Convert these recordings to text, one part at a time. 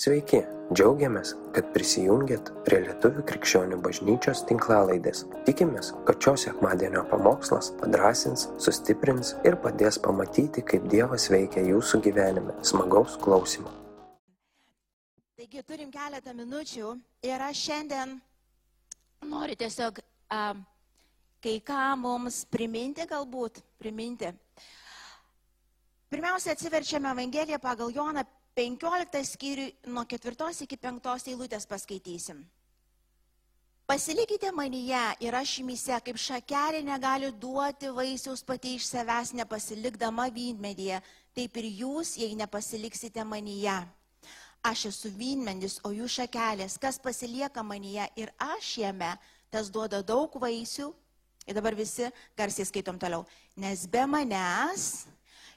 Sveiki, džiaugiamės, kad prisijungiat prie Lietuvių krikščionių bažnyčios tinklalaidės. Tikimės, kad šios sekmadienio pamokslas padrasins, sustiprins ir padės pamatyti, kaip Dievas veikia jūsų gyvenime. Smagaus klausimų. Taigi turim keletą minučių ir aš šiandien noriu tiesiog a, kai ką mums priminti, galbūt priminti. Pirmiausia, atsiverčiame Evangeliją pagal Joną 15 skyrių nuo 4 iki 5 eilutės paskaitysim. Pasilikite manyje ir aš jumise, kaip šakelė negali duoti vaisiaus pati iš savęs nepasilikdama vynmedyje, taip ir jūs, jei nepasiliksite manyje. Aš esu vynmedis, o jūs šakelės, kas pasilieka manyje ir aš jame, tas duoda daug vaisių. Ir dabar visi garsiai skaitom toliau. Nes be manęs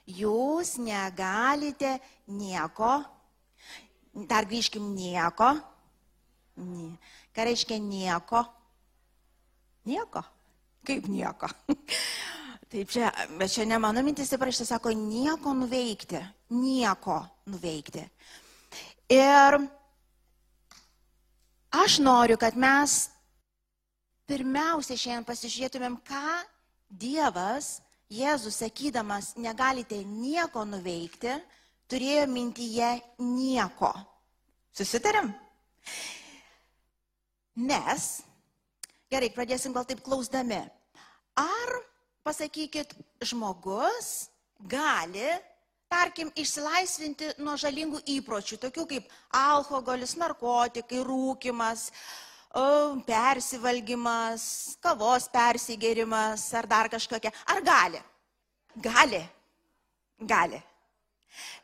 jūs negalite nieko, dar grįžkim nieko. Nie. Ką reiškia nieko? Nieko. Kaip nieko? Taip, čia, bet čia ne mano mintis, įprašta sako, nieko nuveikti. Nieko nuveikti. Ir aš noriu, kad mes pirmiausia šiandien pasižiūrėtumėm, ką Dievas Jėzus sakydamas, negalite nieko nuveikti, turėjo mintyje nieko. Susitarėm? Nes, gerai, pradėsim gal taip klausdami. Ar, pasakykit, žmogus gali, tarkim, išsilaisvinti nuo žalingų įpročių, tokių kaip alkoholis, narkotikai, rūkimas, uh, persivalgymas, kavos persigerimas ar dar kažkokia. Ar gali? Gali. Gali.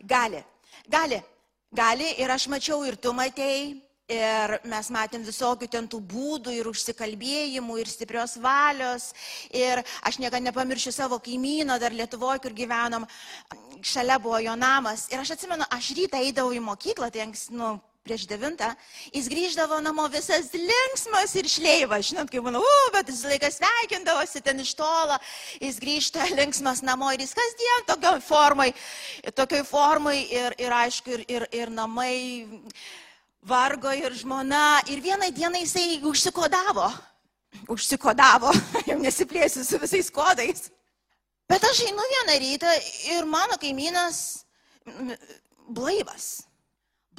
Gali. Gali. Gali ir aš mačiau ir tu matėjai. Ir mes matėm visokių ten tų būdų ir užsikalbėjimų, ir stiprios valios. Ir aš niekada nepamiršiu savo kaimyno dar Lietuvoje, kur gyvenom. Šalia buvo jo namas. Ir aš atsimenu, aš rytą eidavau į mokyklą, tai nu, prieš devintą, jis grįždavo namo visas linksmas ir šleivas, žinot, kaip manau, uh, bet jis laikas sveikindavosi ten iš tolo, jis grįžta linksmas namo ir jis kasdien tokioj formai, tokioj formai ir, ir aišku, ir, ir, ir namai vargo ir žmona. Ir vieną dieną jisai užsikodavo, užsikodavo, jau nesiplėsiu su visais kodais. Bet aš einu vieną rytą ir mano kaimynas blaivas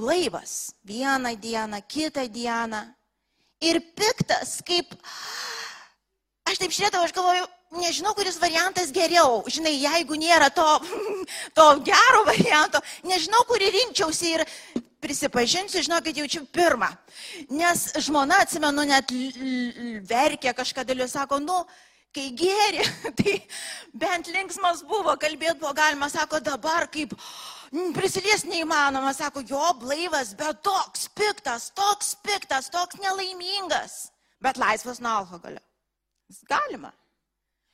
blaivas vieną dieną, kitą dieną. Ir piktas, kaip... Aš taip žiūrėdavau, aš galvoju, nežinau, kuris variantas geriau. Žinai, jeigu nėra to, to gero varianto, nežinau, kurį rinkčiausi ir prisipažinsiu, žinau, kad jaučiu pirmą. Nes žmona, atsimenu, net verkė kažkada, sako, nu, kai gėri, tai bent linksmas buvo, kalbėti buvo galima, sako, dabar kaip prisilies neįmanoma, sako, jo blaivas, bet toks piktas, toks piktas, toks nelaimingas, bet laisvas nuo alkoholio. Galima.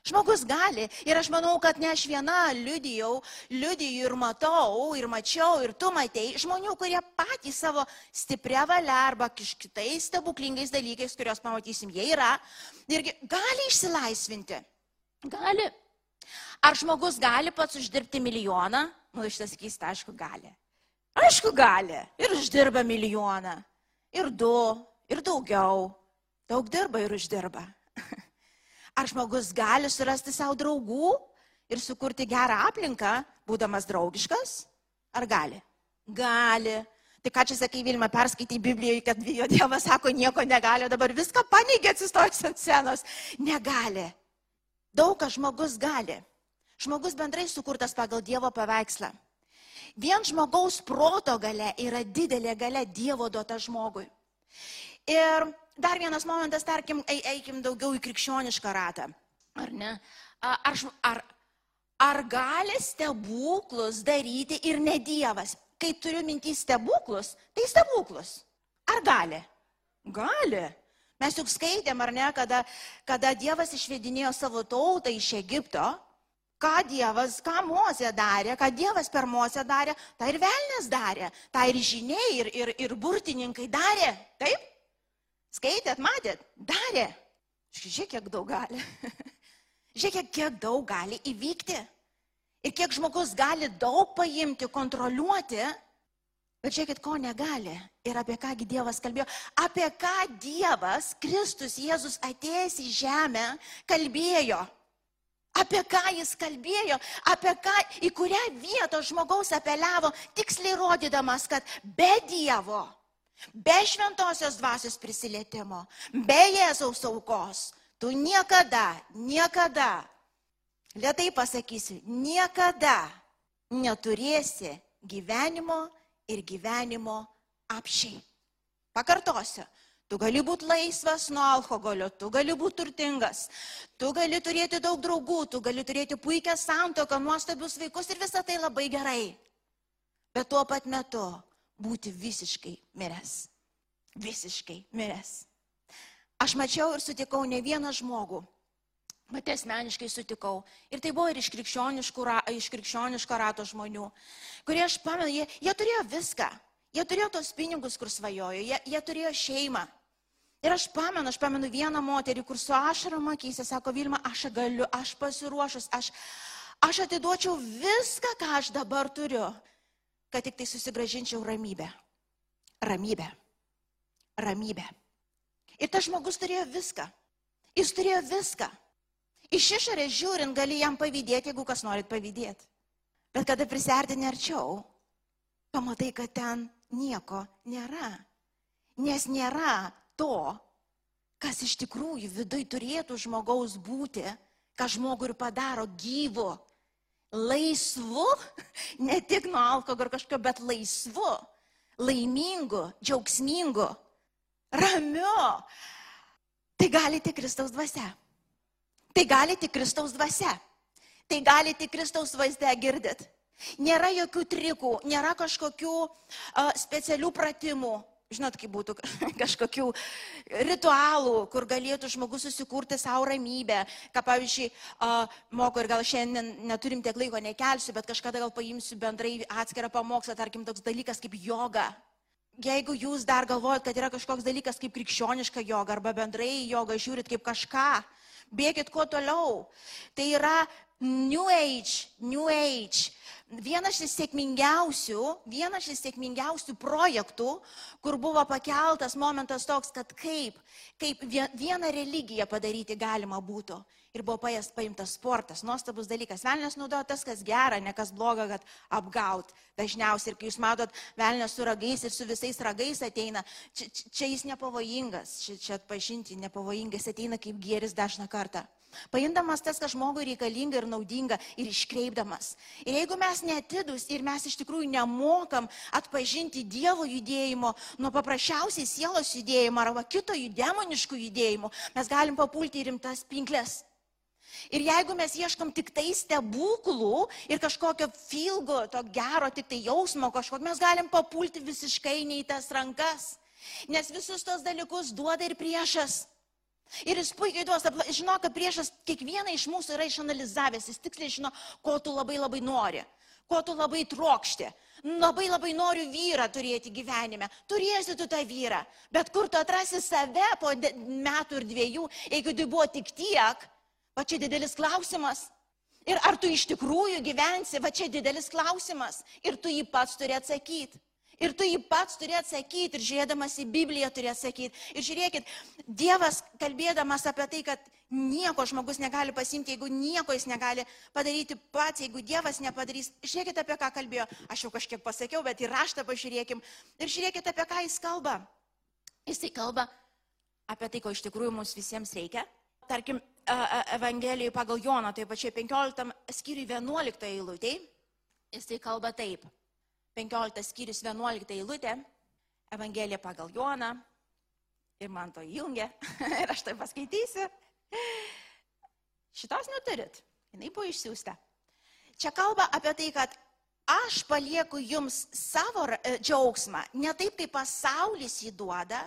Žmogus gali ir aš manau, kad ne aš viena liudijau, liudiju ir matau, ir mačiau, ir tu matei žmonių, kurie patys savo stiprią valią arba kitais stebuklingais dalykais, kuriuos pamatysim, jie yra, irgi gali išsilaisvinti. Gali. Ar žmogus gali pats uždirbti milijoną? Nu, šitas sakysite, aišku, gali. Aišku, gali. Ir uždirba milijoną. Ir du, ir daugiau. Daug dirba ir uždirba. Ar žmogus gali surasti savo draugų ir sukurti gerą aplinką, būdamas draugiškas? Ar gali? Gali. Tai ką čia sakai, Vilma, perskaitai Biblijoje, kad Dievas sako, nieko negali, dabar viską paneigė atsistojęs ant scenos. Negali. Daug ką žmogus gali. Žmogus bendrai sukurtas pagal Dievo paveikslą. Vien žmogaus proto gale yra didelė gale Dievo duota žmogui. Ir dar vienas momentas, tarkim, eikim daugiau į krikščionišką ratą. Ar ne? Ar, ar, ar gali stebuklus daryti ir ne Dievas? Kai turiu mintį stebuklus, tai stebuklus. Ar gali? Gali. Mes juk skaitėm, ar ne, kada, kada Dievas išvedinėjo savo tautą iš Egipto, ką Dievas, ką Mozė darė, ką Dievas per Mozę darė, tą ir velnės darė, tą ir žiniai, ir, ir, ir burtininkai darė. Taip? Skaitėt, matėt, darė. Žiūrėk, kiek daug gali. Žiūrėk, kiek daug gali įvykti. Ir kiek žmogus gali daug paimti, kontroliuoti, Bet žiūrėkit, ko negali ir apie kągi Dievas kalbėjo. Apie ką Dievas, Kristus Jėzus atėjęs į žemę, kalbėjo. Apie ką jis kalbėjo, apie ką, į kurią vietą žmogaus apeliavo, tiksliai rodydamas, kad be Dievo, be šventosios dvasios prisilietimo, be Jėzaus aukos, tu niekada, niekada, lietai pasakysiu, niekada neturėsi gyvenimo ir gyvenimo apšiai. Pakartosiu, tu gali būti laisvas nuo alkoholio, tu gali būti turtingas, tu gali turėti daug draugų, tu gali turėti puikią santoką, nuostabius vaikus ir visą tai labai gerai. Bet tuo pat metu būti visiškai miręs. Visiškai miręs. Aš mačiau ir sutikau ne vieną žmogų, Pati asmeniškai sutikau. Ir tai buvo ir iš, iš krikščioniško rato žmonių, kurie, aš pamenu, jie, jie turėjo viską. Jie turėjo tos pinigus, kur svajojo, jie, jie turėjo šeimą. Ir aš pamenu, aš pamenu vieną moterį, kur su ašarom akise sako, Vilma, aš galiu, aš pasiruošus, aš, aš atiduočiau viską, ką aš dabar turiu, kad tik tai susigražinčiau ramybę. Ramybę. Ramybę. Ir tas žmogus turėjo viską. Jis turėjo viską. Iš išorės žiūrint gali jam pavydėti, jeigu kas norit pavydėti. Bet kada prisartini arčiau, pamatai, kad ten nieko nėra. Nes nėra to, kas iš tikrųjų vidui turėtų žmogaus būti, ką žmogui ir padaro gyvu, laisvu, ne tik nuo alkoholio kažkokio, bet laisvu, laimingu, džiaugsmingu, ramiu. Tai gali tik Kristaus dvasia. Tai gali tik Kristaus dvasia. Tai gali tik Kristaus vaizdę girdit. Nėra jokių trikų, nėra kažkokių uh, specialių pratimų. Žinot, kaip būtų kažkokių ritualų, kur galėtų žmogus susikurti savo ramybę, ką pavyzdžiui, moko ir gal šiandien neturim tiek laiko nekelsiu, bet kažkada gal paimsiu bendrai atskirą pamokslą, tarkim, toks dalykas kaip yoga. Jeigu jūs dar galvojat, kad yra kažkoks dalykas kaip krikščioniška joga arba bendrai joga, žiūrit kaip kažką, bėgit kuo toliau. Tai yra New Age, New Age. Vienas iš sėkmingiausių, vienas iš sėkmingiausių projektų, kur buvo pakeltas momentas toks, kad kaip, kaip vieną religiją padaryti galima būtų. Ir buvo pajas paimtas sportas, nuostabus dalykas. Velnės naudoja tas, kas gera, ne kas bloga, kad apgaut. Dažniausiai, ir kai jūs matot, velnės su ragais ir su visais ragais ateina, čia, čia jis nepavojingas, čia, čia atpažinti nepavojingas, ateina kaip gėris dažną kartą. Paimdamas tas, kas žmogui reikalinga ir naudinga ir iškreipdamas. Ir jeigu mes netidus ir mes iš tikrųjų nemokam atpažinti Dievo judėjimo nuo paprasčiausiai sielos judėjimo arba kito demoniškų judėjimų, mes galim papulti į rimtas pinklės. Ir jeigu mes ieškom tik tai stebuklų ir kažkokio filgo, to gero, tik tai jausmo kažkokio, mes galim papulti visiškai ne į tas rankas. Nes visus tos dalykus duoda ir priešas. Ir jis puikiai duos, žino, kad priešas kiekvieną iš mūsų yra išanalizavęs, jis tiksliai žino, ko tu labai labai nori, ko tu labai trokšti. Labai labai noriu vyrą turėti gyvenime. Turėsi tu tą vyrą. Bet kur tu atrasi save po metų ir dviejų, jeigu tai buvo tik tiek, va čia didelis klausimas. Ir ar tu iš tikrųjų gyvensi, va čia didelis klausimas. Ir tu jį pats turi atsakyti. Ir tu jį pats turi atsakyti ir žiūrėdamas į Bibliją turi atsakyti. Ir žiūrėkit, Dievas kalbėdamas apie tai, kad nieko žmogus negali pasimti, jeigu nieko jis negali padaryti pats, jeigu Dievas nepadarys. Žiūrėkit, apie ką kalbėjo. Aš jau kažkiek pasakiau, bet į raštą pažiūrėkim. Ir žiūrėkit, apie ką jis kalba. Jisai kalba apie tai, ko iš tikrųjų mums visiems reikia. Tarkim, Evangelijoje pagal Joną, tai pačiai 15 skyriui 11 eilutė, jisai kalba taip. 15 skyrius 11 eilutė, Evangelija pagal Joną, ir man to jungia, ir aš tai paskaitysiu. Šitos neturit, jinai buvo išsiųsta. Čia kalba apie tai, kad aš palieku jums savo e, džiaugsmą, ne taip, kaip pasaulis jį duoda,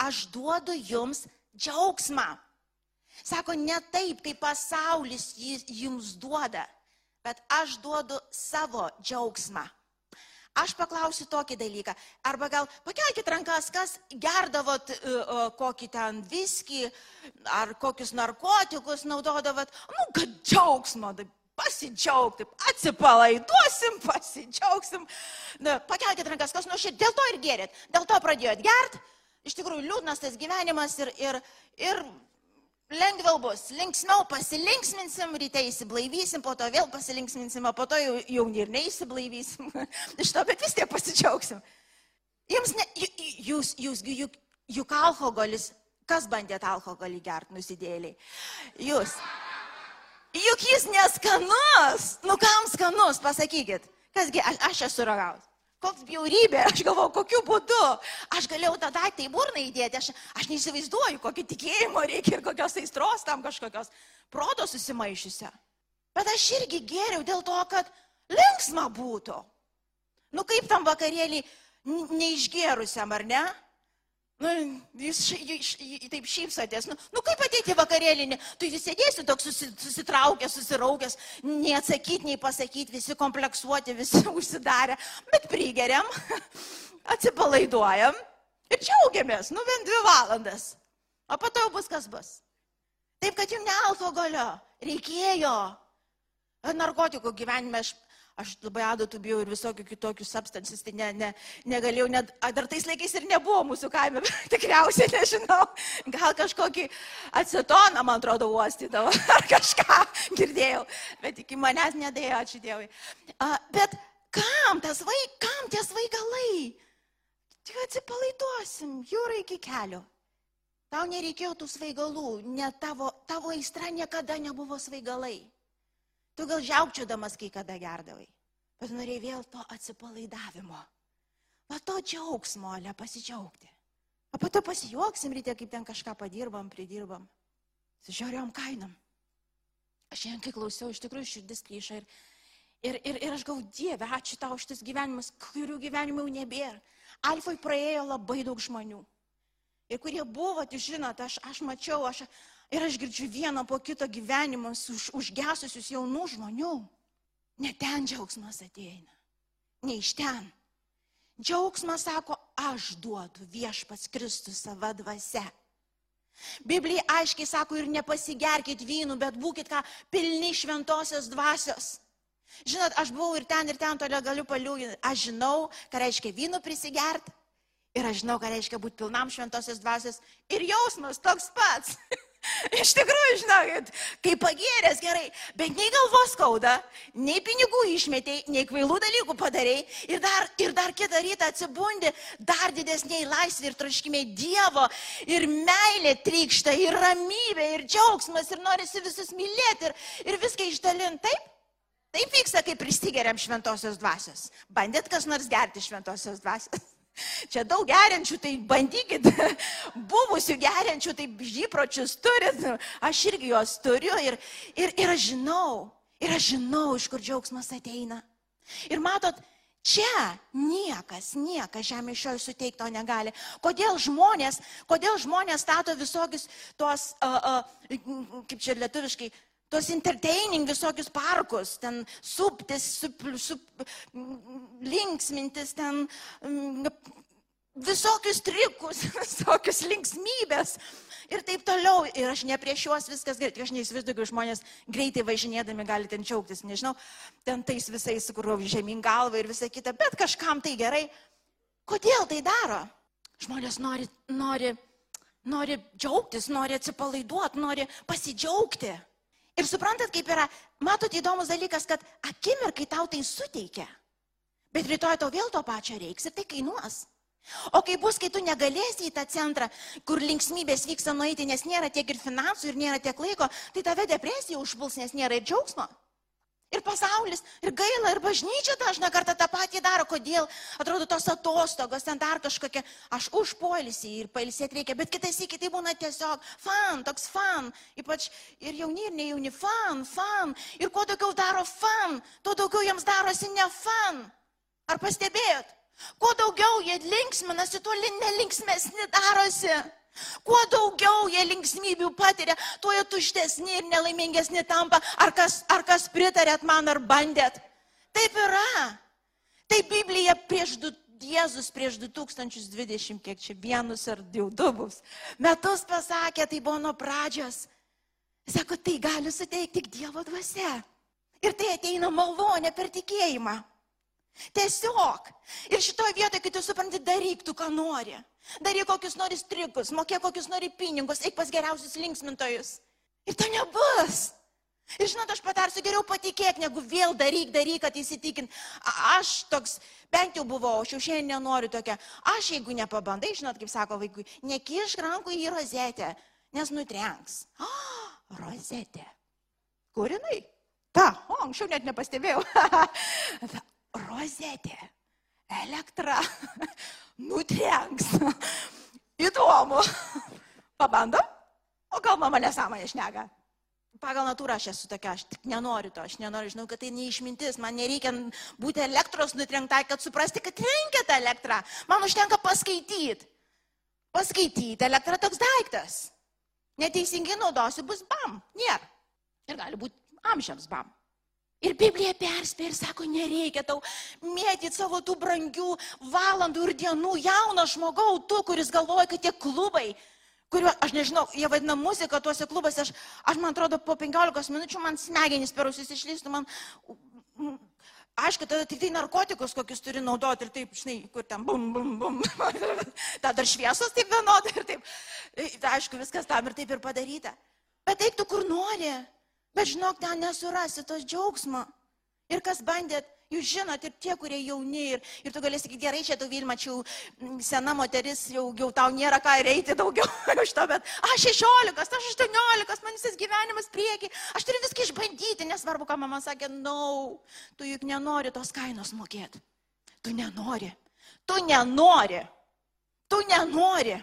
aš duodu jums džiaugsmą. Sako, ne taip, kaip pasaulis jį jums duoda, bet aš duodu savo džiaugsmą. Aš paklausiu tokį dalyką. Arba gal pakelkite rankas, kas gerdavot uh, kokį ten viskį ar kokius narkotikus naudodavot. Nu, kad džiaugsmo, pasidžiaugti, atsipalaiduosim, pasidžiaugsim. Na, pakelkite rankas, kas nuo širdį, dėl to ir gerėt, dėl to pradėjot gert. Iš tikrųjų, liūdnas tas gyvenimas ir, ir, ir lengviau bus, linksmiau pasilinksminsim, ryte įsiblaivysim, po to vėl pasilinksminsim, o po to jau, jau ir neįsiblaivysim. Iš to, bet vis tiek pasidžiaugsim. Jums, ne, jūs, jūs, juk, juk alkoholis, kas bandėt alkoholį gert, nusidėliai? Jūs. Juk jis neskanus. Nu kam skanus, pasakykit. Kasgi, aš, aš esu ragaus. Koks bjaurybė, aš galvoju, kokiu būdu. Aš galėjau tą daiktą į burną įdėti, aš, aš neįsivaizduoju, kokio tikėjimo reikia ir kokios aistros tam kažkokios proto susimaišysio. Bet aš irgi geriau dėl to, kad linksma būtų. Nu kaip tam vakarėlį neišgerusiam, ar ne? Nu, jūs š, taip šypsotės. Nu, nu kaip ateiti vakarėlinį? Tu jūs sėdėsi toks susi, susitraukęs, susiraukęs, neatsakyti, nei pasakyti, visi kompleksuoti, visi užsidarę. Bet prigeriam, atsipalaiduojam ir džiaugiamės. Nu, bent dvi valandas. O po to bus kas bus. Taip, kad jums ne alkoholio reikėjo. Narkotikų gyvenime aš Aš labai adatų bijau ir visokių kitokių substances, tai ne, ne, negalėjau, net, dar tais laikais ir nebuvo mūsų kaime, tikriausiai nežinau, gal kažkokį acetoną, man atrodo, uostydavo, ar kažką girdėjau, bet iki manęs nedėjo, ačiū Dievui. A, bet kam tas vaik, kam tie svaigalai? Tik atsipalaiduosim, jūra iki kelio. Tau nereikėjo tų svaigalų, ne tavo, tavo aistra niekada nebuvo svaigalai. Tu gal žiaukčiodamas kai kada gerdavai, bet norėjai vėl to atsipalaidavimo. Va to džiaugsmo, ale pasidžiaugti. O po to pasijuoksim ryte, kaip ten kažką padirbam, pridirbam. Sužiūrėjom kainom. Aš šiandien, kai klausiau, iš tikrųjų širdis plyša ir, ir, ir, ir aš galvoju, Dieve, ačiū tau už tas gyvenimas, kurių gyvenimų jau nebėra. Alfoj praėjo labai daug žmonių. Ir kurie buvo, tai žinot, aš, aš mačiau, aš, Ir aš girdžiu vieną po kito gyvenimus už, užgesusius jaunų žmonių. Ne ten džiaugsmas ateina. Ne iš ten. Džiaugsmas sako, aš duodu viešpats Kristus savo dvasia. Biblija aiškiai sako ir nepasigerkit vynų, bet būkit ką pilni šventosios dvasios. Žinot, aš buvau ir ten, ir ten toliau galiu paliūginti. Aš žinau, ką reiškia vynų prisigerti. Ir aš žinau, ką reiškia būti pilnam šventosios dvasios. Ir jausmas toks pats. Iš tikrųjų, žinokit, kai pagėręs gerai, bet nei galvos skauda, nei pinigų išmetėjai, nei kvailų dalykų padarėjai ir dar, ir dar kitą rytą atsibundi dar didesniai laisvė ir troškimiai Dievo ir meilė trykšta ir ramybė ir džiaugsmas ir norisi visus mylėti ir, ir viską išdalinti. Taip? Taip vyksta, kai prisigeriam šventosios dvasios. Bandėt kas nors gerti šventosios dvasios? Čia daug geriančių, tai bandykit, buvusių geriančių, tai žypročius turit, aš irgi juos turiu ir, ir, ir aš žinau, ir aš žinau, iš kur džiaugsmas ateina. Ir matot, čia niekas, niekas žemė šioje suteikto negali. Kodėl žmonės, kodėl žmonės stato visokius tos, uh, uh, kaip čia lietuviškai, tos entertaining visokius parkus, ten suptis, sup, sup, linksmintis, ten mm, visokius trikus, visokius linksmybės ir taip toliau. Ir aš ne prieš juos viskas gerai, aš neįsivaizduoju, kad žmonės greitai važinėdami gali ten džiaugtis, nežinau, ten tais visais, kur žemyn galva ir visa kita, bet kažkam tai gerai. Kodėl tai daro? Žmonės nori, nori, nori džiaugtis, nori atsipalaiduoti, nori pasidžiaugti. Ir suprantat, kaip yra, matot įdomus dalykas, kad akimirkai tau tai suteikia, bet rytoj tau vėl to pačio reiks ir tai kainuos. O kai bus, kai tu negalėsi į tą centrą, kur linksmybės vyksta nueiti, nes nėra tiek ir finansų, ir nėra tiek laiko, tai tave depresija užpuls, nes nėra ir džiaugsmo. Ir pasaulis, ir gaila, ir bažnyčia dažna kartą tą patį daro. Kodėl? Atrodo, tos atostogos, ten dar kažkokia, aš už polisį ir pailsėti reikia, bet kitais iki tai būna tiesiog fan, toks fan. Ypač ir jauni, ir nejauni, fan, fan. Ir kuo daugiau daro fan, tuo daugiau jiems darosi ne fan. Ar pastebėjot? Kuo daugiau jie linksminasi, tuo nelinksmesni darosi. Kuo daugiau jie linksmybių patiria, tuo jie tuštesni ir nelaimingesni tampa. Ar kas, ar kas pritarėt man, ar bandėt? Taip yra. Tai Biblija prieš du, Jėzus prieš 2020, kiek čia vienus ar jau du bus, metus pasakė, tai buvo nuo pradžios. Sako, tai gali suteikti tik Dievo dvasia. Ir tai ateina malonė per tikėjimą. Tiesiog. Ir šitoje vietoje, kai tu supranti, daryk tu, ką nori. Daryk kokius nori strikus, mokėk kokius nori pinigus, eik pas geriausius linksmintojus. Ir to nebus. Ir žinot, aš patarsiu geriau patikėk, negu vėl daryk, daryk, kad įsitikint. Aš toks, bent jau buvau, aš jau šiandien nenoriu tokia. Aš jeigu nepabandai, žinot, kaip sako vaikui, nekišk rankų į rozetę, nes nutrenks. O, rozetė. Kur jinai? Ta, o, anksčiau net nepastebėjau. rozetė. Elektra. Nutrenks. Įdomu. Pabandom? O gal mama nesąmonė šneka? pagal natūrą aš esu tokia, aš tik nenoriu to, aš nenoriu, žinau, kad tai neišmintis, man nereikia būti elektros nutrenktai, kad suprasti, kad reikia tą elektrą. Man užtenka paskaityti. Paskaityti, elektra toks daiktas. Neteisingai naudosiu, bus bam, nėra. Ir gali būti amžiams bam. Ir Biblija perspėja ir sako, nereikia tau mėtyti savo tų brangių valandų ir dienų jauno žmogau, tu, kuris galvoja, kad tie klubai, kuriuo, aš nežinau, jie vadina muziką tuose klubuose, aš, aš man atrodo, po 15 minučių man smegenys per ausis išlystų, man, aišku, tada tik tai narkotikus kokius turi naudoti ir taip, žinai, kur ten bum, bum, bum, tada dar šviesos taip vienodai ir taip, tai aišku, viskas tam ir taip ir padaryta. Bet eik tu kur nori, bet žinok, ten nesurasi tos džiaugsmo. Ir kas bandėt, Jūs žinot, ir tie, kurie jauni, ir, ir tu galėsi sakyti, gerai, čia tu Vilmačiau, sena moteris, jau, jau tau nėra ką reiti daugiau iš to, bet aš 16, aš 18, man visas gyvenimas prieki, aš turiu viską išbandyti, nesvarbu, ką mama sakė, na, no, tu juk nenori tos kainos mokėti. Tu nenori. Tu nenori. Tu nenori.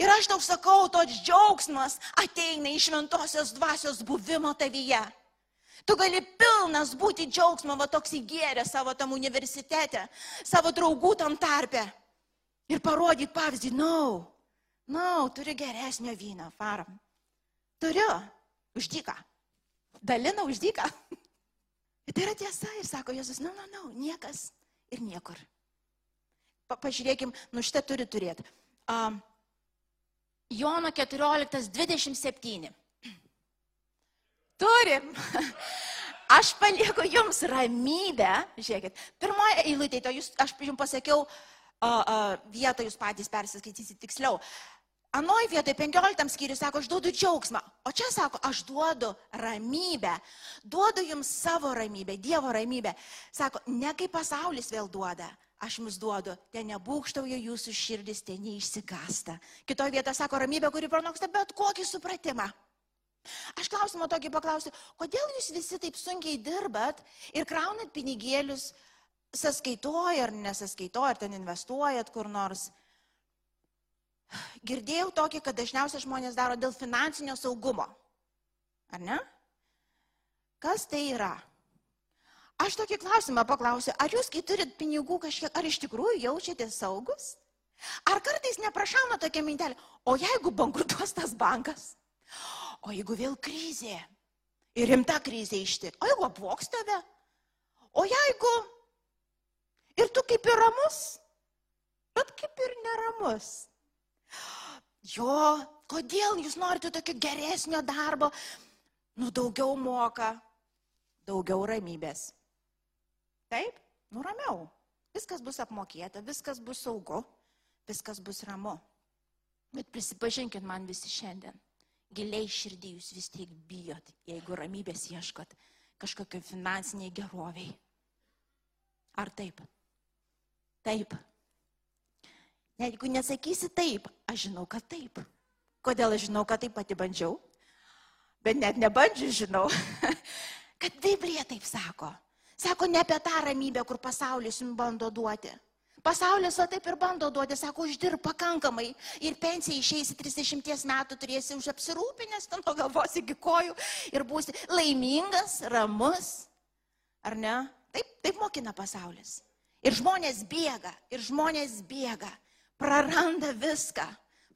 Ir aš tau sakau, toks džiaugsmas ateina iš šventosios dvasios buvimo tavyje. Tu gali pilnas būti džiaugsmo, va toks įgėrė savo tam universitete, savo draugų tam tarpe. Ir parodyti pavyzdį, na, no, na, no, turi geresnio vyną, faram. Turiu, uždyką. Dalina uždyką. Tai yra tiesa ir sako Jėzus, na, na, na, niekas ir niekur. Pa, pažiūrėkim, nu šitą turi turėti. Um, Jono 14, 27. Turim. Aš palieku jums ramybę. Žiūrėkit, pirmoje eilutėje, to jūs, aš jums pasakiau, uh, uh, vietą jūs patys persiskaitysit tiksliau. Anoj vietoje 15 skyriui sako, aš duodu džiaugsmą, o čia sako, aš duodu ramybę, duodu jums savo ramybę, Dievo ramybę. Sako, ne kaip pasaulis vėl duoda, aš jums duodu, ten nebūkštauja jūsų širdis, ten neišsigasta. Kitoje vietoje sako, ramybė, kuri pranoksta bet kokį supratimą. Aš klausimą tokį paklausiu, kodėl jūs visi taip sunkiai dirbat ir kraunat pinigėlius sąskaitoja ar nesaskaitoja, ar ten investuojat kur nors. Girdėjau tokį, kad dažniausiai žmonės daro dėl finansinio saugumo. Ar ne? Kas tai yra? Aš tokį klausimą paklausiu, ar jūs, kai turit pinigų kažkiek, ar iš tikrųjų jaučiatės saugus? Ar kartais neprašauna tokia mintelė, o jeigu bankrutuos tas bankas? O jeigu vėl krizė ir rimta krizė ištik, o jeigu apvoks tave, o jeigu ir tu kaip ir ramus, bet kaip ir neramus. Jo, kodėl jūs norite tokio geresnio darbo? Nu, daugiau moka, daugiau ramybės. Taip, nu ramiau. Viskas bus apmokėta, viskas bus saugu, viskas bus ramu. Bet prisipažinkit man visi šiandien giliai širdį jūs vis tiek bijot, jeigu ramybės ieškot kažkokio finansiniai geroviai. Ar taip? Taip. Jeigu nesakysi taip, aš žinau, kad taip. Kodėl aš žinau, kad taip pati bandžiau? Bet net nebandžiu žinau, kad Biblija taip sako. Sako ne apie tą ramybę, kur pasaulis jums bando duoti. Pasaulis o taip ir bando duoti, sako, uždirb pakankamai ir pensija išeisi 30 metų, turėsi už apsirūpinęs, ten nuo galvos iki kojų ir būsi laimingas, ramus. Ar ne? Taip, taip mokina pasaulis. Ir žmonės bėga, ir žmonės bėga, praranda viską,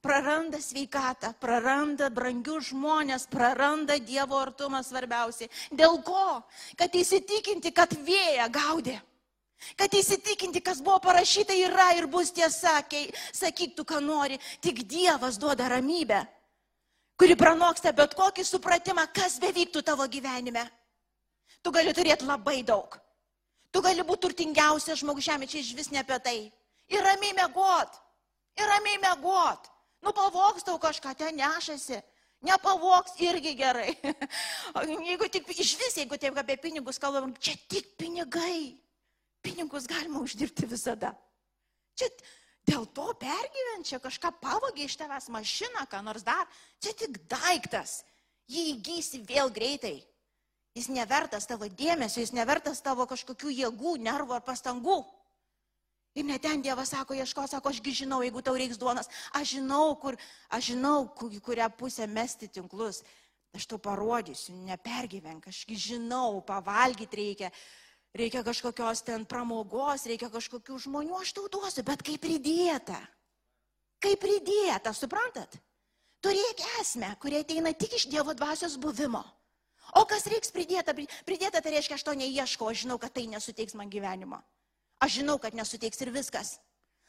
praranda sveikatą, praranda brangius žmonės, praranda Dievo artumą svarbiausiai. Dėl ko? Kad įsitikinti, kad vėja gaudė. Kad įsitikinti, kas buvo parašyta, yra ir bus tiesa, kai sakyk tu, ką nori, tik Dievas duoda ramybę, kuri pranoksta bet kokį supratimą, kas bevyktų tavo gyvenime. Tu gali turėti labai daug. Tu gali būti turtingiausias žmogus žemė, čia iš vis ne apie tai. Ir ramiai mėgot. Ir ramiai mėgot. Nu pavoks tau kažką, ten nešasi. Nepavoks irgi gerai. jeigu tik iš vis, jeigu taip apie pinigus kalbam, čia tik pinigai. Pinigus galima uždirbti visada. Čia dėl to pergyvent, čia kažką pavogė iš tavęs mašiną, ką nors dar. Čia tik daiktas. Jį įgysi vėl greitai. Jis nevertas tavo dėmesio, jis nevertas tavo kažkokių jėgų, nervų ar pastangų. Ir net ten Dievas sako, ieško, sako, ašgi žinau, jeigu tau reiks duonas, aš žinau, kur, aš žinau, kur, kurią pusę mesti tinklus. Aš tau parodysiu, nepergyvenk, ašgi žinau, pavalgyti reikia, reikia kažkokios ten pramogos, reikia kažkokių žmonių, aš tau duosiu, bet kaip pridėta. Kaip pridėta, suprantat? Turėk esmę, kurie ateina tik iš Dievo dvasios buvimo. O kas reiks pridėta? Pridėta tai reiškia, aš to neieškau, aš žinau, kad tai nesuteiks man gyvenimo. Aš žinau, kad nesuteiks ir viskas.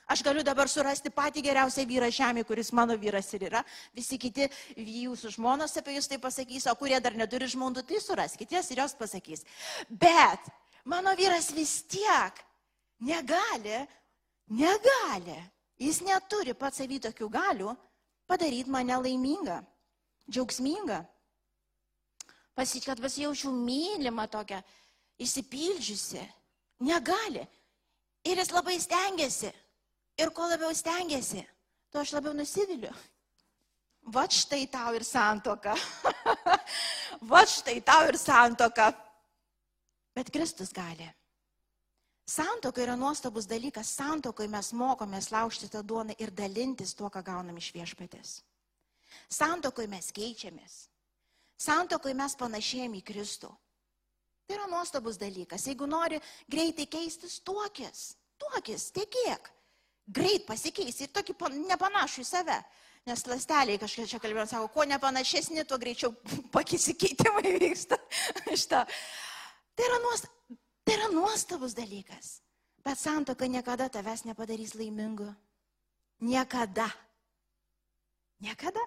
Aš galiu dabar surasti patį geriausią vyrą žemėje, kuris mano vyras ir yra. Visi kiti jūsų žmonos apie jūs tai pasakys, o kurie dar neturi žmonų, tai suraskite jas ir jos pasakys. Bet mano vyras vis tiek negali, negali, jis neturi pats savy tokių galių padaryti mane laimingą, džiaugsmingą pasakyti, kad pasijaučiau mylimą tokią, įsipildžiusi. Negali. Ir jis labai stengiasi. Ir kuo labiau stengiasi, tuo aš labiau nusiviliu. Va štai tau ir santoka. Va štai tau ir santoka. Bet Kristus gali. Santoka yra nuostabus dalykas. Santokai mes mokomės laužti tą duoną ir dalintis tuo, ką gaunam iš viešpatės. Santokai mes keičiamės. Santokai mes panašėjame į Kristų. Tai yra nuostabus dalykas. Jeigu nori greitai keistis, tuokis. Tuokis, tiek. Greit pasikeis ir tokį nepanašų į save. Nes lasteliai kažkaip čia kalbėjom, sako, kuo nepanašesni, tuo greičiau pakisikeitimai vyksta. Šitą. Tai yra, nuost... tai yra nuostabus dalykas. Bet santoka niekada tavęs nepadarys laimingu. Niekada. Niekada.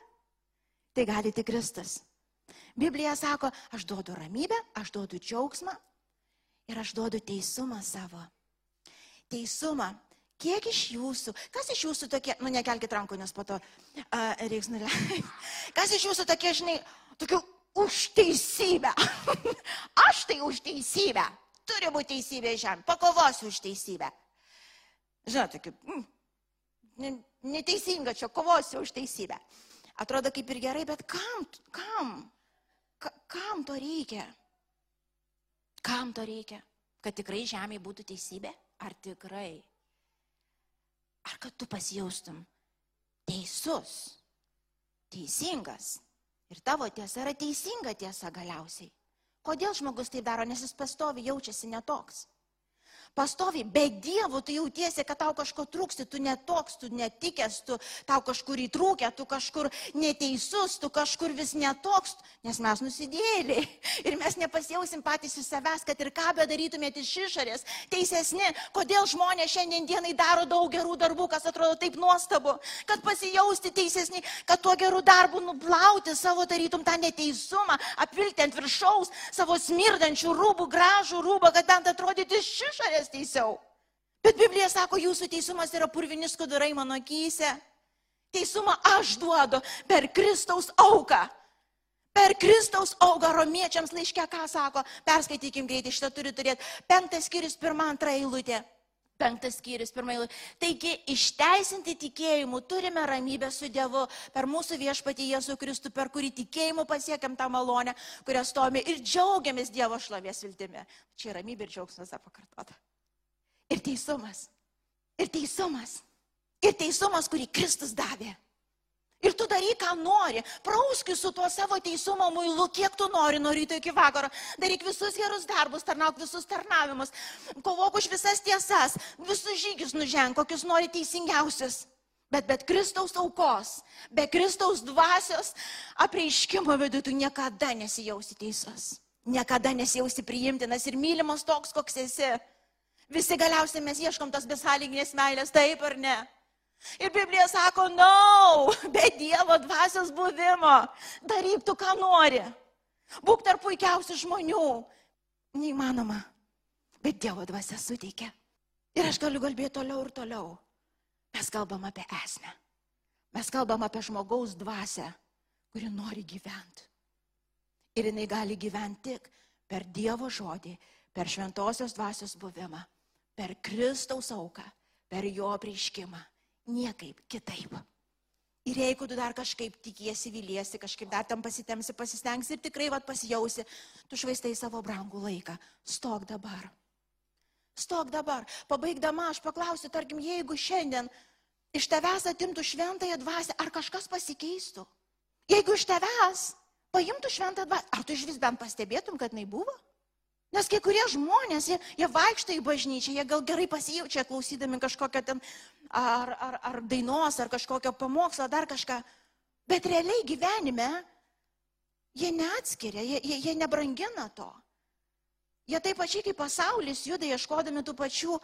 Tai gali tik Kristus. Biblija sako, aš duodu ramybę, aš duodu džiaugsmą ir aš duodu teisumą savo. Teisumą. Kiek iš jūsų, kas iš jūsų tokie, nu nekelkite rankų, nes po to uh, reiks nuleisti. Kas iš jūsų tokie, žinai, tokių už teisybę. aš tai už teisybę. Turi būti teisybė žemė. Pakovosiu už teisybę. Žinote, kaip, mm, neteisinga čia, kovosiu už teisybę. Atrodo kaip ir gerai, bet kam? Kam? Ka, kam to reikia? Kam to reikia? Kad tikrai žemėje būtų teisybė? Ar tikrai? Ar kad tu pasijaustum teisus, teisingas ir tavo tiesa yra teisinga tiesa galiausiai? Kodėl žmogus tai daro, nes jis pastovi jaučiasi netoks? Pastoviai, be Dievo tu jautiesi, kad tau kažko trūksti, tu netoks, tu netikęs, tu tau kažkur įtrūkė, tu kažkur neteisus, tu kažkur vis netoks, nes mes nusidėliai. Ir mes nepasijausim patys iš savęs, kad ir ką bedarytumėte iš išorės, teisesni, kodėl žmonės šiandien dienai daro daug gerų darbų, kas atrodo taip nuostabu, kad pasijausti teisesni, kad tuo gerų darbų nuplauti savo tarytum tą neteisumą, apvilti ant viršaus savo smirdančių rūbų, gražų rūbą, kad bent atrodyti iš išorės išorės teisiau. Bet Biblija sako, jūsų teisumas yra purvinis skudurai mano akise. Teisumą aš duodu per Kristaus auką. Per Kristaus auką romiečiams laiške, ką sako, perskaitykim greitai, šitą turi turėti. Penktas skyrius, pirmą, antrą eilutę. Penktas skyrius, pirmą eilutę. Taigi, išteisinti tikėjimu turime ramybę su Dievu per mūsų viešpatį Jėzų Kristų, per kurį tikėjimu pasiekėm tą malonę, kurią stovime ir džiaugiamės Dievo šlovės viltimi. Čia ramybė ir džiaugsmas pakartota ir teisumas. Ir teisumas. Ir teisumas, kurį Kristus davė. Ir tu daryk, ką nori. Prauski su tuo savo teisumo muilu, kiek tu nori nuo ryto iki vakaro. Daryk visus gerus darbus, tarnauk visus tarnavimus. Kovok už visas tiesas, visus žygius nuženg, kokius nori teisingiausius. Bet be Kristaus aukos, be Kristaus dvasios apreiškimo vidų tu niekada nesijausi teisus. Niekada nesijausi priimtinas ir mylimas toks, koks esi. Visi galiausiai mes ieškom tos besąlyginės meilės, taip ar ne? Ir Biblija sako, na, no, be Dievo dvasios buvimo, daryk tu, ką nori. Būk tarp puikiausių žmonių. Neįmanoma. Bet Dievo dvasia suteikia. Ir aš galiu kalbėti toliau ir toliau. Mes kalbam apie esmę. Mes kalbam apie žmogaus dvasę, kuri nori gyventi. Ir jinai gali gyventi tik per Dievo žodį, per šventosios dvasios buvimą, per Kristaus auką, per jo prieškimą. Niekaip kitaip. Ir jeigu tu dar kažkaip tikiesi, viliesi, kažkaip dar tam pasitemsi, pasistengsi ir tikrai vad pasijausi, tu švaistai savo brangų laiką. Stok dabar. Stok dabar. Pabaigdama aš paklausiu, tarkim, jeigu šiandien iš tavęs atimtų šventąją dvasę, ar kažkas pasikeistų? Jeigu iš tavęs paimtų šventą dvasę, ar tu iš vis bent pastebėtum, kad jinai buvo? Nes kai kurie žmonės, jie, jie vaikšto į bažnyčią, jie gal gerai pasijaučia klausydami kažkokią ten ar, ar, ar dainos, ar kažkokio pamokslo, dar kažką. Bet realiai gyvenime jie neatskiria, jie, jie, jie nebrangina to. Jie taip pačiai kaip pasaulis juda ieškodami tų pačių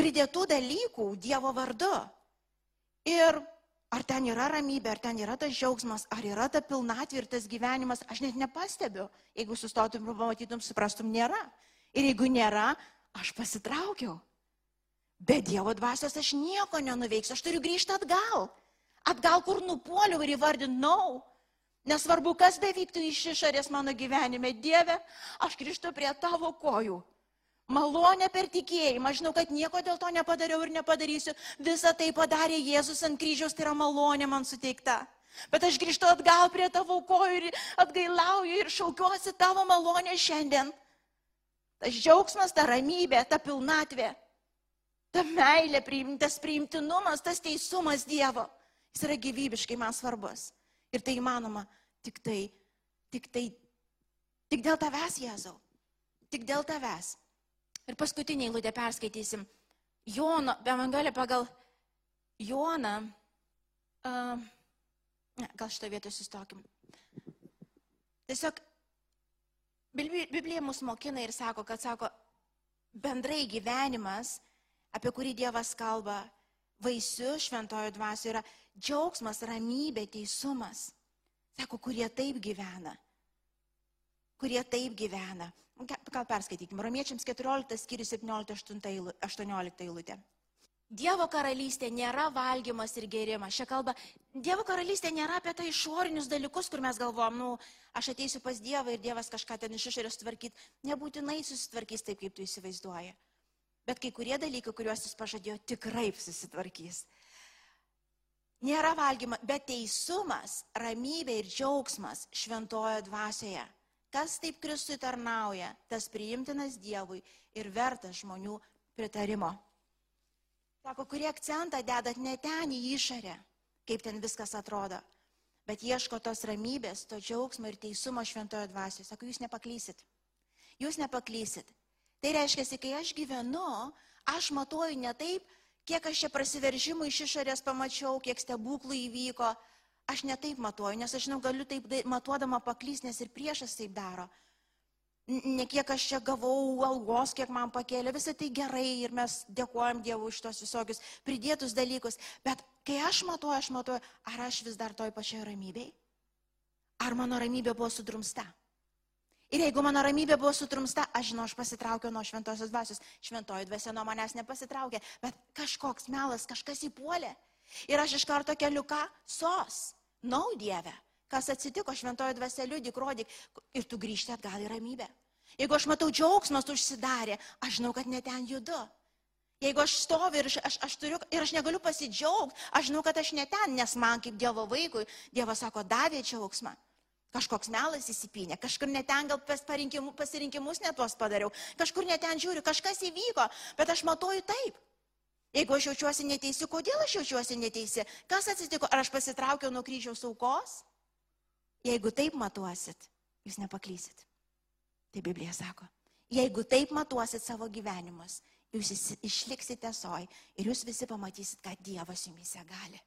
pridėtų dalykų Dievo vardu. Ir ar ten yra ramybė, ar ten yra tas džiaugsmas, ar yra ta pilnatvė ir tas gyvenimas, aš net nepastebiu. Jeigu sustotum ir pamatytum, suprastum, nėra. Ir jeigu nėra, aš pasitraukiau. Be Dievo dvasios aš nieko nenuveiksiu, aš turiu grįžti atgal. Atgal, kur nupoliu ir įvardinau. Nesvarbu, kas bevyktų iš išorės mano gyvenime, Dieve, aš grįžtu prie tavo kojų. Malonė per tikėjimą. Žinau, kad nieko dėl to nepadariau ir nepadarysiu. Visą tai padarė Jėzus ant kryžiaus, tai yra malonė man suteikta. Bet aš grįžtu atgal prie tavo kojų ir atgailauju ir šaukiuosi tavo malonę šiandien. Tas džiaugsmas, ta ramybė, ta pilnatvė, ta meilė, tas priimtinumas, tas teisumas Dievo. Jis yra gyvybiškai man svarbus. Ir tai įmanoma tik tai, tik tai, tik dėl tavęs, Jėzau. Tik dėl tavęs. Ir paskutinį eilutę perskaitysim. Jono, Evangelija pagal Joną. Uh, ne, gal šitą vietą sustokim. Tiesiog Biblija mus mokina ir sako, kad sako, bendrai gyvenimas, apie kurį Dievas kalba, vaisiu šventojo dvasioje yra džiaugsmas, ramybė, teisumas. Sako, kurie taip gyvena. Kurie taip gyvena. Gal perskaitykime. Romiečiams 14 skyrius 17-18 eilutė. Dievo karalystė nėra valgymas ir gėrimas. Šia kalba, Dievo karalystė nėra apie tai išorinius dalykus, kur mes galvom, nu, aš ateisiu pas Dievą ir Dievas kažką ten iš išorės tvarkyti. Nebūtinai susitvarkys taip, kaip tu įsivaizduoji. Bet kai kurie dalykai, kuriuos jis pažadėjo, tikrai susitvarkys. Nėra valgymas, bet teisumas, ramybė ir džiaugsmas šventojo dvasioje. Kas taip Kristui tarnauja, tas priimtinas Dievui ir vertas žmonių pritarimo. Sako, kurie akcentą dedat ne ten į išorę, kaip ten viskas atrodo, bet ieško tos ramybės, to džiaugsmo ir teisumo šventojo dvasioje. Sako, jūs nepaklysit. Jūs nepaklysit. Tai reiškia, kai aš gyvenu, aš matuoju ne taip, kiek aš čia prasiveržimų iš išorės pamačiau, kiek stebuklų įvyko, Aš netaip matuoju, nes aš žinau, galiu taip matuodama paklys, nes ir priešas taip daro. Ne kiek aš čia gavau algos, kiek man pakėlė, visą tai gerai ir mes dėkojam Dievui už tos visokius pridėtus dalykus. Bet kai aš matuoju, aš matuoju, ar aš vis dar toj pačioj ramybei? Ar mano ramybė buvo sudrumsta? Ir jeigu mano ramybė buvo sutrumsta, aš žinau, aš pasitraukiau nuo šventosios dvasios. Šventoji dvasia nuo manęs nepasitraukė, bet kažkoks melas, kažkas įpuolė. Ir aš iš karto keliu ką? Sos. Nau Dieve, kas atsitiko šventojo dvasia liudik, rodyk ir tu grįžti atgal į ramybę. Jeigu aš matau džiaugsmas užsidarė, aš žinau, kad ne ten judu. Jeigu aš stoviu ir aš, aš, aš turiu ir aš negaliu pasidžiaugti, aš žinau, kad aš ne ten, nes man kaip Dievo vaikui, Dievas sako, davė džiaugsmą. Kažkoks melas įsipinė, kažkur neten gal pasirinkimus netuos padariau, kažkur neten žiūriu, kažkas įvyko, bet aš matuoju taip. Jeigu aš jaučiuosi neteisi, kodėl aš jaučiuosi neteisi? Kas atsitiko? Ar aš pasitraukiau nuo kryžiaus aukos? Jeigu taip matuosit, jūs nepaklysit. Tai Biblija sako. Jeigu taip matuosit savo gyvenimus, jūs išliksite soj ir jūs visi pamatysit, kad Dievas jumise gali.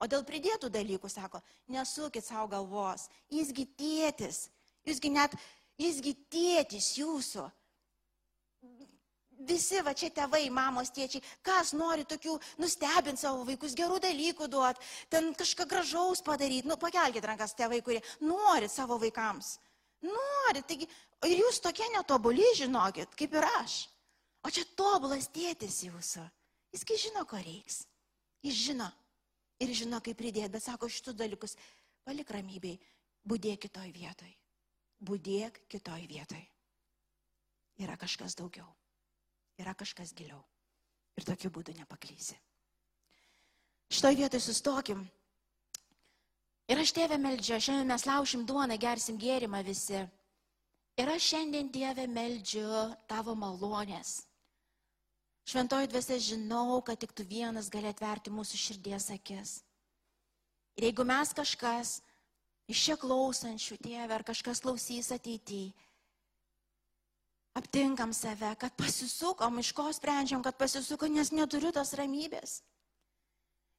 O dėl pridėtų dalykų sako, nesukit savo galvos, jisgi tėtis, jūsgi net, jisgi tėtis jūsų Visi va čia tėvai, mamos, tėčiai, kas nori tokių nustebinti savo vaikus, gerų dalykų duoti, ten kažką gražaus padaryti. Nu, pakelkite rankas tėvai, kurie nori savo vaikams. Nori, taigi, ir jūs tokie netobuli, žinokit, kaip ir aš. O čia tobulas tėtis jūsų. Jisgi žino, ko reiks. Jis žino. Ir žino, kaip pridėti, bet sako šitus dalykus, palik ramybei, būdėk kitoj vietoj. Būdėk kitoj vietoj. Yra kažkas daugiau. Yra kažkas giliau. Ir tokiu būdu nepaklysi. Šitoj vietoj sustokim. Ir aš tėvę meldžiu, šiandien mes laušim duoną, gersim gėrimą visi. Ir aš šiandien Dievę meldžiu tavo malonės. Šventoji dvasia žinau, kad tik tu vienas gali atverti mūsų širdies akis. Ir jeigu mes kažkas iš čia klausančių, Dieve, ar kažkas klausys ateityje, aptinkam save, kad pasisukom, iš ko sprendžiam, kad pasisukom, nes neturiu tos ramybės.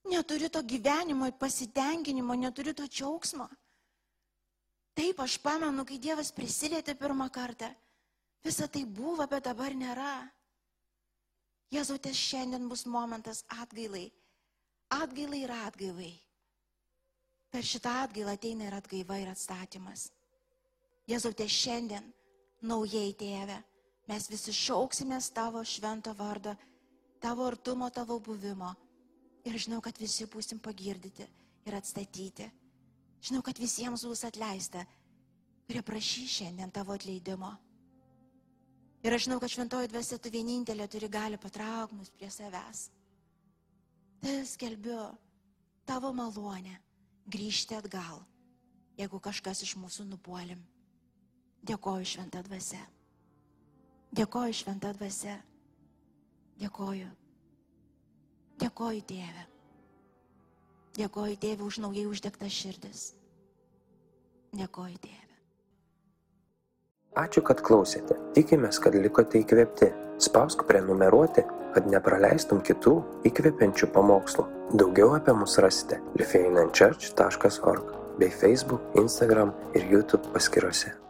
Neturiu to gyvenimo, pasitenkinimo, neturiu to džiaugsmo. Taip, aš pamenu, kai Dievas prisilietė pirmą kartą. Visa tai buvo, bet dabar nėra. Jėzautės šiandien bus momentas atgailai. Atgailai ir atgailai. Per šitą atgailą ateina ir atgaiva ir atstatymas. Jėzautė šiandien naujai tėve, mes visi šauksimės tavo švento vardo, tavo artumo, tavo buvimo. Ir žinau, kad visi būsim pagirdyti ir atstatyti. Žinau, kad visiems bus atleista, kurie prašy šiandien tavo atleidimo. Ir aš žinau, kad šventoji dvasia tu vienintelė turi gali patraukti mus prie savęs. Tai skelbiu tavo malonę grįžti atgal, jeigu kažkas iš mūsų nupuolim. Dėkoju šventą dvasę. Dėkoju šventą dvasę. Dėkoju. Dėkoju Tėve. Dėkoju Tėve už naujai uždegtas širdis. Dėkoju Tėve. Ačiū, kad klausėte. Tikimės, kad likote įkvėpti. Spausk prenumeruoti, kad nepraleistum kitų įkvepiančių pamokslų. Daugiau apie mus rasite lifeinanchurch.org bei Facebook, Instagram ir YouTube paskyrose.